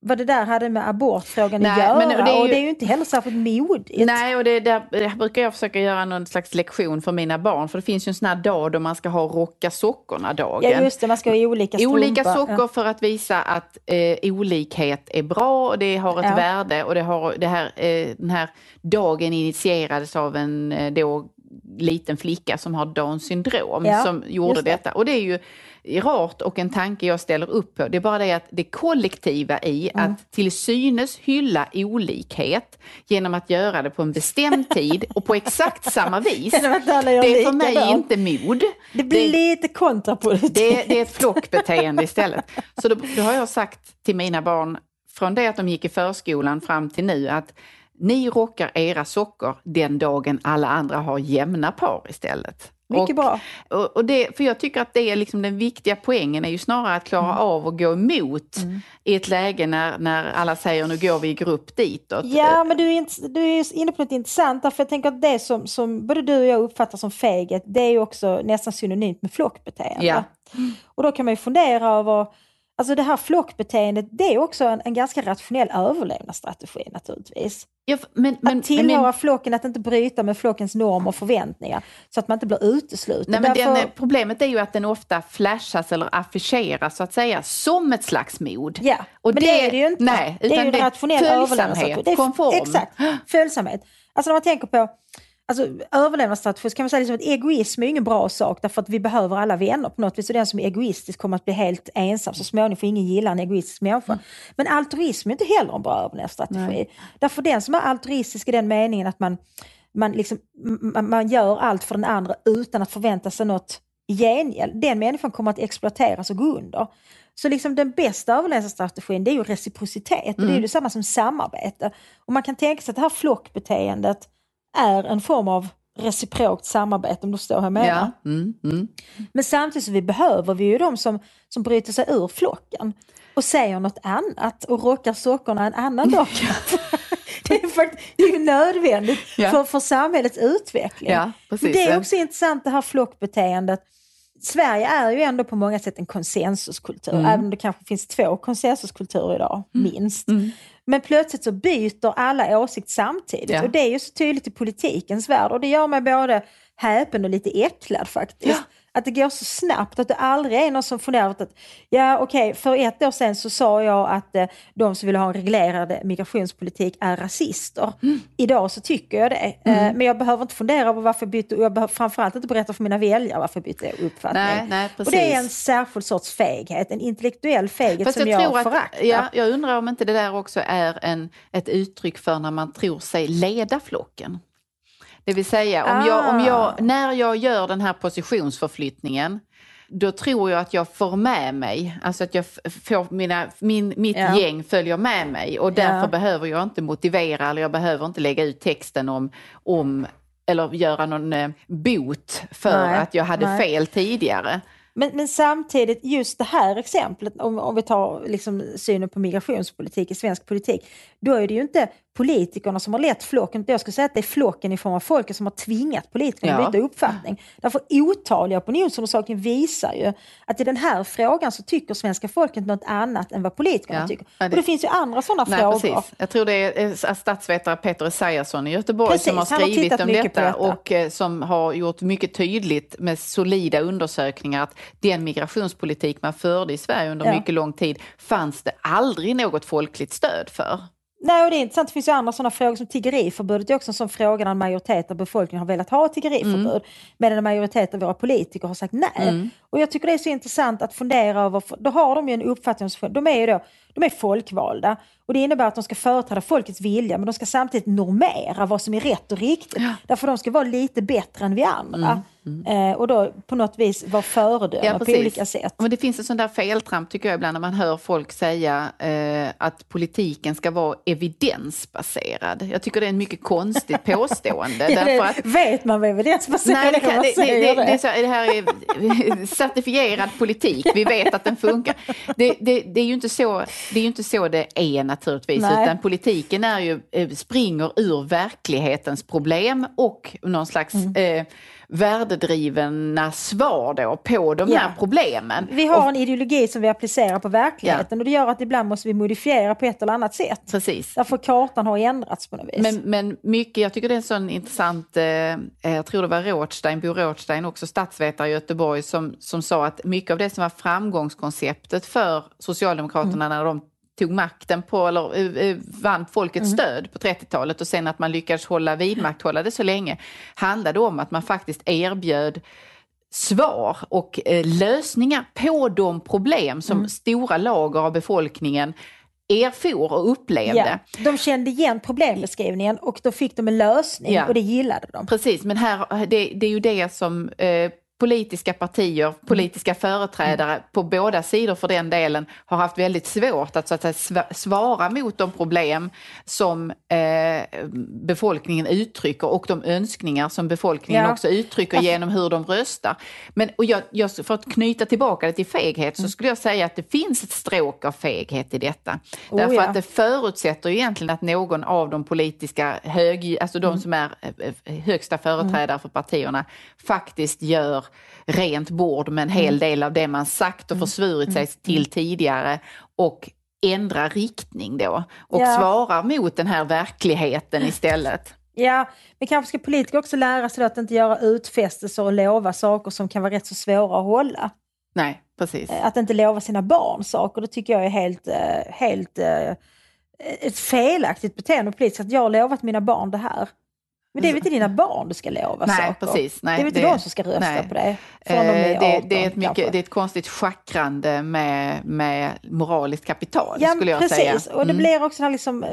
vad det där hade med abortfrågan Nej, att göra. men det är ju- Och det är ju inte heller särskilt modigt. Nej, och det, där, där brukar jag försöka göra någon slags lektion för mina barn. För det finns ju en sån här dag då man ska ha rocka sockorna-dagen. Ja just det, man ska ha olika strumpor. Olika sockor Ja. för att visa att eh, olikhet är bra och det har ett Ja. värde. Och det har, det här, eh, den här dagen initierades av en eh, då, liten flicka som har Downs syndrom Ja, som gjorde det. detta. Och det är ju rart och en tanke jag ställer upp på. Det är bara det att det kollektiva i Mm. att till synes hylla olikhet genom att göra det på en bestämd tid och på exakt samma vis. Det är för mig likadant. inte mod. Det blir lite kontraproduktivt. Det, det är ett flockbeteende istället. Så då, då har jag sagt till mina barn från det att de gick i förskolan fram till nu att ni rockar era sockor den dagen alla andra har jämna par istället. Mycket och, bra. Och, och det, för jag tycker att det är liksom den viktiga poängen är ju snarare att klara Mm. av att gå emot i ett läge när, när alla säger nu går vi i grupp ditåt. Ja, men du är, du är inne på något intressant. Därför jag tänker att det som, som både du och jag uppfattar som feghet, det är ju också nästan synonymt med flockbeteende. Ja. Och då kan man ju fundera över, alltså det här flockbeteendet, det är också en, en ganska rationell överlevnadsstrategi naturligtvis. Ja, men, men, att tillhöra men, flocken, att inte bryta med flockens normer och förväntningar, så att man inte blir utesluten. Nej, men Därför, den, eh, problemet är ju att den ofta flashas eller affischeras så att säga som ett slags mod. Ja, Och men det, är det ju inte. Nej, det är ju en rationell överlevnadsstrategi. följsamhet, Det konform. Exakt, följsamhet. Alltså när man tänker på alltså, överlevnadsstrategi så kan man säga liksom att egoism är ju ingen bra sak därför att vi behöver alla vänner på något vis och den som är egoistisk kommer att bli helt ensam så småningom får ingen gilla en egoistisk människa. Mm. Men altruism är inte heller en bra överlevnadsstrategi. Därför den som är altruistisk i den meningen att man, man, liksom, man, man gör allt för den andra utan att förvänta sig något i gengäld, den människan kommer att exploateras och gå under. Så liksom den bästa överlevnadsstrategin det är ju reciprocitet och det är ju detsamma som samarbete. Och man kan tänka sig att det här flockbeteendet är en form av reciprokt samarbete om du förstår hur jag menar. Ja. Mm, mm. Men samtidigt så vi behöver vi ju de som, som bryter sig ur flocken och säger något annat och rockar sockorna en annan dag. Det är, fakt- det är nödvändigt Ja. för, för samhällets utveckling. Ja, precis. det är också intressant det här flockbeteendet. Sverige är ju ändå på många sätt en konsensuskultur, Mm. även om det kanske finns två konsensuskulturer idag, minst. Men plötsligt så byter alla åsikt samtidigt Ja. och det är ju så tydligt i politikens värld och det gör mig både häpen och lite äcklad faktiskt. Ja. Att det går så snabbt, att det aldrig är någon som funderar på att ja okej, för ett år sedan så sa jag att eh, de som vill ha en reglerad migrationspolitik är rasister. Mm. Idag så tycker jag det. Eh, men jag behöver inte fundera över varför jag bytte, och jag behöver framförallt inte berätta för mina väljare varför jag bytte uppfattning. Nej, nej, och det är en särskild sorts feghet, en intellektuell feghet Fast som jag, jag, föraktar. ja, jag undrar om inte det där också är en, ett uttryck för när man tror sig leda flocken. Det vill säga, om jag, om Ah. jag, när jag gör den här positionsförflyttningen då tror jag att jag får med mig, alltså att jag får mina, min, mitt Ja. gäng följer med mig och därför Ja. behöver jag inte motivera eller jag behöver inte lägga ut texten om, om eller göra någon eh, bot för Nej, att jag hade nej. fel tidigare. Men, men samtidigt, just det här exemplet, om, om vi tar liksom synen på migrationspolitik i svensk politik, då är det ju inte politikerna som har lett flocken, jag skulle säga att det är flocken i form av folket som har tvingat politikerna Ja. att byta uppfattning. Därför otaliga opinionsundersökningar visar ju att i den här frågan så tycker svenska folket något annat än vad politikerna Ja. tycker. Ja, Och det- det finns ju andra sådana Nej, frågor. precis. Jag tror det är eh, statsvetare Peter Esaiasson i Göteborg Precis, som har har skrivit tittat om detta, detta. och eh, som har gjort mycket tydligt med solida undersökningar att den migrationspolitik man förde i Sverige under mycket lång tid fanns det aldrig något folkligt stöd för. Nej, och det är intressant. Det finns ju andra sådana frågor som tiggeriförbudet är också en sån fråga där en majoritet av befolkningen har velat ha tiggeriförbud. Mm. Medan en majoritet av våra politiker har sagt nej. Och jag tycker det är så intressant att fundera över, då har de ju en uppfattning om sig själva. De är ju då, de är folkvalda. Och det innebär att de ska företräda folkets vilja men de ska samtidigt normera vad som är rätt och riktigt. Ja. Därför de ska vara lite bättre än vi andra. Mm, Eh, och då på något vis vara föredöme på olika sätt. Men det finns en sån där feltramp tycker jag ibland när man hör folk säga eh, att politiken ska vara evidensbaserad. Jag tycker det är ett mycket konstigt påstående. Ja, därför det, att, vet man vad evidensbaserat Nej, det, kan, det, det, det, det, så, det här är certifierad politik, vi vet att den funkar. Det, det, det, är ju inte så, det är ju inte så det är naturligtvis, Nej. utan politiken är ju, eh, springer ur verklighetens problem och någon slags Mm. eh, värdedrivna svar då på de Ja. här problemen. Vi har Och- en ideologi som vi applicerar på verkligheten och det gör att ibland måste vi modifiera på ett eller annat sätt. Precis. Därför kartan har ändrats på något vis. Men, men mycket, jag tycker det är en sån intressant, eh, jag tror det var Rothstein, Bo Rothstein, också statsvetare i Göteborg, som, som sa att mycket av det som var framgångskonceptet för Socialdemokraterna när de tog makten på, eller eh, eh, vann folkets stöd på 30-talet och sen att man lyckades hålla vidmakthålla det så länge, handlade om att man faktiskt erbjöd svar och eh, lösningar på de problem som stora lager av befolkningen erfor och upplevde. ja, de kände igen problembeskrivningen och då fick de en lösning Ja. och det gillade de. Precis, men här, det, det är ju det som eh, politiska partier, politiska företrädare på båda sidor för den delen har haft väldigt svårt att, så att säga, sva- svara mot de problem som eh, befolkningen uttrycker och de önskningar som befolkningen Ja. också uttrycker genom hur de röstar. Men, och jag, jag, för att knyta tillbaka det till feghet så skulle jag säga att det finns ett stråk av feghet i detta. Oh, Därför ja. att det förutsätter egentligen att någon av de politiska hög, alltså de som är eh, eh, högsta företrädare för partierna faktiskt gör rent bord med en hel del av det man sagt och försvurit sig till tidigare och ändra riktning då och Ja. svarar mot den här verkligheten istället. Ja, men kanske ska politiker också lära sig att inte göra utfästelser och lova saker som kan vara rätt så svåra att hålla. Nej, precis. Att inte lova sina barn saker, det tycker jag är helt, eh, helt eh, ett felaktigt beteende politiskt. Att jag har lovat mina barn det här. Men det är väl inte dina barn du ska lova Nej, saker? precis. Nej, det är väl inte det- de som ska rösta nej. på dig? Från de är Eh, det, 18 det, är ett mycket, det är ett konstigt schackrande med, med moraliskt kapital Ja, skulle jag precis. säga. Och det Mm. blir också den här liksom, eh,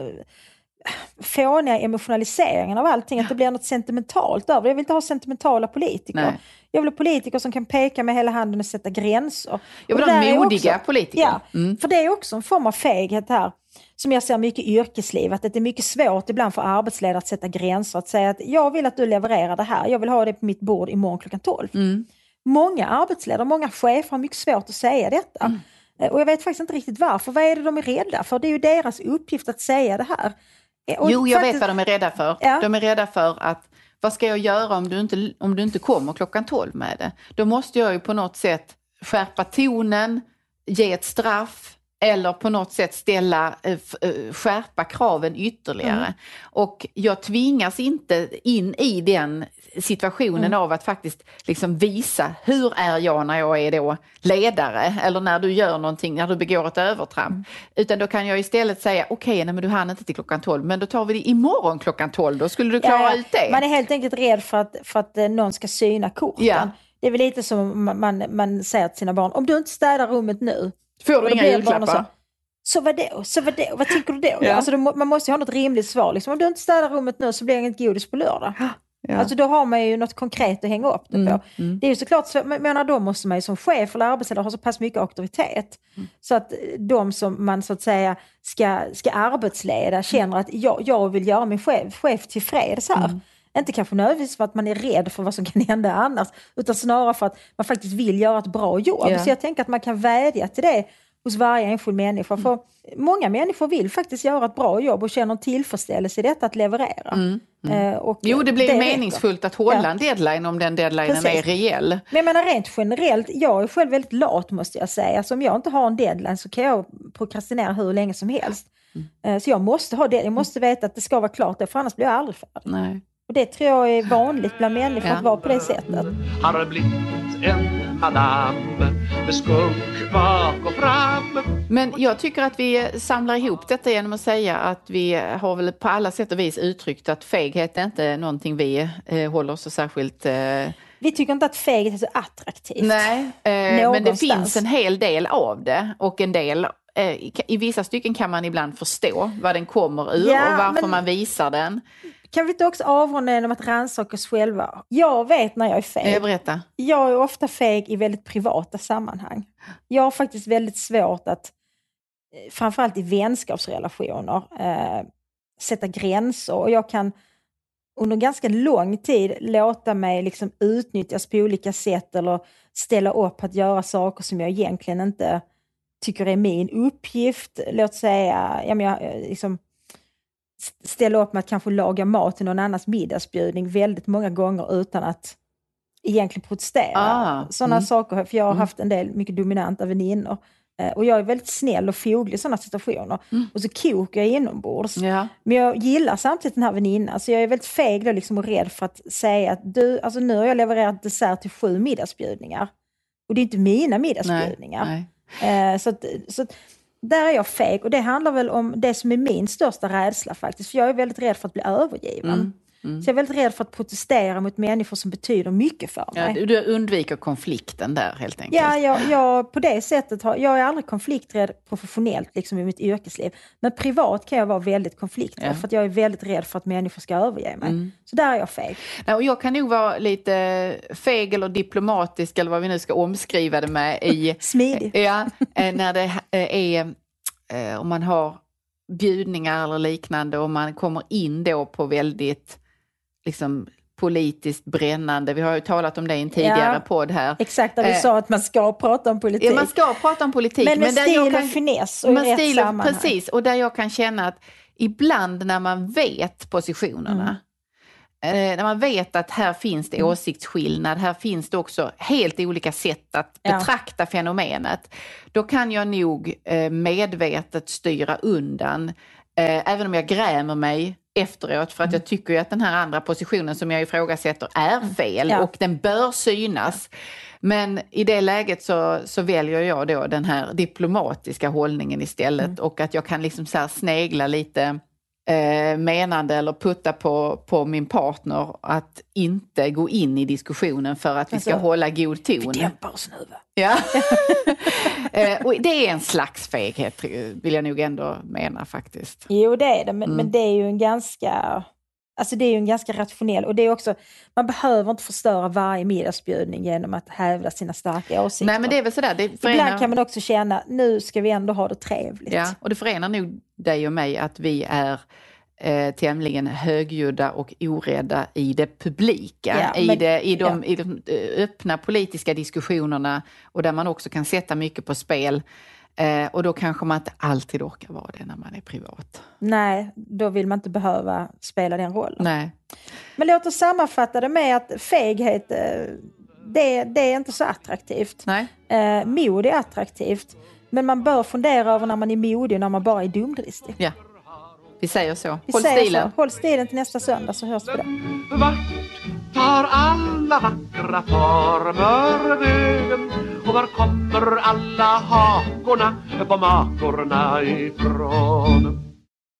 fåniga emotionaliseringen av allting, att det blir något sentimentalt över. Jag vill inte ha sentimentala politiker. Nej. Jag vill ha politiker som kan peka med hela handen och sätta gränser. Jag vill ha modiga också- politiker. Ja, Mm. för det är också en form av feghet här. Som jag ser mycket i yrkeslivet, att det är mycket svårt ibland för arbetsledare att sätta gränser. Att säga att jag vill att du levererar det här, jag vill ha det på mitt bord imorgon klockan 12. Mm. Många arbetsledare, många chefer har mycket svårt att säga detta. Mm. Eh, Och jag vet faktiskt inte riktigt varför. Vad är det de är rädda för? Det är ju deras uppgift att säga det här. Och Jo, jag faktiskt- vet vad de är rädda för. Ja. De är rädda för att vad ska jag göra om du, inte, om du inte kommer klockan 12 med det? Då måste jag ju på något sätt skärpa tonen, ge ett straff eller på något sätt ställa, eh, eh, skärpa kraven ytterligare. Mm. Och jag tvingas inte in i den situationen Mm. av att faktiskt liksom visa hur är jag när jag är då ledare eller när du gör någonting, när du begår ett övertramp. Mm. Utan då kan jag istället säga okej, nej men du hann inte till klockan 12 men då tar vi det imorgon klockan 12 då skulle du klara Ja, ja. ut det. Man är helt enkelt rädd för att, för att eh, någon ska syna korten. Ja. Det är väl lite som man, man, man säger till sina barn, om du inte städar rummet nu, Får du inga julklappar? så, Så vadå? Så vadå? Vad tycker du då? Ja. Alltså, då man måste ju ha något rimligt svar. Liksom. Om du inte städar rummet nu så blir det inget godis på lördag. Ja. Alltså då har man ju något konkret att hänga upp det på. Mm, Det är ju såklart, så- men menar, då måste man ju som chef eller arbetsledare ha så pass mycket auktoritet. Mm. Så att de som man så att säga ska, ska arbetsleda känner att jag, jag vill göra min chef, chef tillfreds här. Mm. Inte kanske nödvändigtvis för att man är rädd för vad som kan hända annars, utan snarare för att man faktiskt vill göra ett bra jobb. Ja. Så jag tänker att man kan vädja till det hos varje enskild människa. För många människor vill faktiskt göra ett bra jobb och känner en tillfredsställelse i detta att leverera. Eh, och Jo, det blir räcker. meningsfullt att hålla Ja. en deadline om den deadlinen Precis. är reell. Men jag menar rent generellt, jag är själv väldigt lat måste jag säga. Så om jag inte har en deadline så kan jag prokrastinera hur länge som helst. Eh, Så jag måste ha det, jag måste veta att det ska vara klart, för annars blir jag aldrig färdig. Nej. Och det tror jag är vanligt bland människor Ja. att vara på det sättet. Har blivit en madam med skunk bak och fram Men jag tycker att vi samlar ihop detta genom att säga att vi har väl på alla sätt och vis uttryckt att feghet är inte någonting vi eh, håller så särskilt... Eh, Vi tycker inte att feghet är så attraktivt. nej, eh, men det finns en hel del av det och en del eh, i, i vissa stycken kan man ibland förstå vad den kommer ur Ja, och varför men- man visar den. Kan vi inte också avrunda genom att rannsaka oss själva? Jag vet när jag är feg. Berätta. Jag är ofta feg i väldigt privata sammanhang. Jag har faktiskt väldigt svårt att, eh, framförallt i vänskapsrelationer, eh, sätta gränser. Och jag kan under ganska lång tid låta mig liksom utnyttjas på olika sätt eller ställa upp att göra saker som jag egentligen inte tycker är min uppgift. Låt säga, ja, men jag, eh, liksom, ställa upp med att kanske laga mat till någon annans middagsbjudning väldigt många gånger utan att egentligen protestera. Ah, Sådana mm. saker, för jag har Mm. haft en del mycket dominanta väninnor. Eh, Och jag är väldigt snäll och foglig i sådana situationer. Mm. Och så kokar jag inombords. Ja. Men jag gillar samtidigt den här väninnan, så jag är väldigt feg då liksom och rädd för att säga att du, alltså nu har jag levererat dessert till sju middagsbjudningar. Och det är inte mina middagsbjudningar. Nej. Eh, så, att, så att, där är jag feg och det handlar väl om det som är min största rädsla faktiskt. För jag är väldigt rädd för att bli övergiven. Mm, mm. Så jag är väldigt rädd för att protestera mot människor som betyder mycket för Ja, mig. du, du undviker konflikten där helt enkelt. Ja, jag, jag, på det sättet har, jag är aldrig konflikträdd professionellt liksom i mitt yrkesliv. Men privat kan jag vara väldigt konflikträdd Ja. för att jag är väldigt rädd för att människor ska överge mig. Mm. Så där är jag feg. Nej, och jag kan nog vara lite feg eller diplomatisk eller vad vi nu ska omskriva det med i Smidig. Ja, eh, när det eh, är eh, om man har bjudningar eller liknande och man kommer in då på väldigt liksom politiskt brännande. Vi har ju talat om det i en tidigare Ja. podd här. Exakt, där vi Eh, sa att man ska prata om politik. Ja, man ska prata om politik. men med där stil och kan- finess och men stil, sammanhang. Precis, och där jag kan känna att ibland när man vet positionerna, Mm. eh, när man vet att här finns det åsiktsskillnad, här finns det också helt olika sätt att Ja. betrakta fenomenet, då kan jag nog eh, medvetet styra undan, eh, även om jag grämer mig efteråt för att Mm. jag tycker ju att den här andra positionen som jag ifrågasätter är fel Ja. och den bör synas. Men i det läget så, så väljer jag då den här diplomatiska hållningen istället Mm. och att jag kan liksom så snegla lite eh, menande eller putta på, på min partner att inte gå in i diskussionen för att vi ska Alltså, hålla god ton. Vi dämpar oss nu va? Ja. eh, och det är en slags feghet vill jag nog ändå mena faktiskt. Jo, det är det, men, Mm. men det är ju en ganska... Alltså det är ju en ganska rationell och det är också, man behöver inte förstöra varje middagsbjudning genom att hävda sina starka åsikter. Nej men det är väl sådär, det förenar, Ibland kan man också känna, nu ska vi ändå ha det trevligt. ja, och det förenar nog dig och mig att vi är eh, tämligen högljudda och orädda i det publika, Ja, i, men- det, i, de, i de eh, öppna politiska diskussionerna och där man också kan sätta mycket på spel. Eh, och då kanske man inte alltid orkar vara det när man är privat. Nej, då vill man inte behöva spela den rollen. Nej. Men låt oss sammanfatta det med att feghet, eh, det, det är inte så attraktivt. Nej. Eh, mod är attraktivt, men man bör fundera över när man är modig och när man bara är dumdristig. Ja. Vi säger så. Vi Håll säger stilen. Så. Håll stilen till nästa söndag så hörs vi då. Vart tar alla vackra former vägen? Var kommer alla hakorna på makorna ifrån?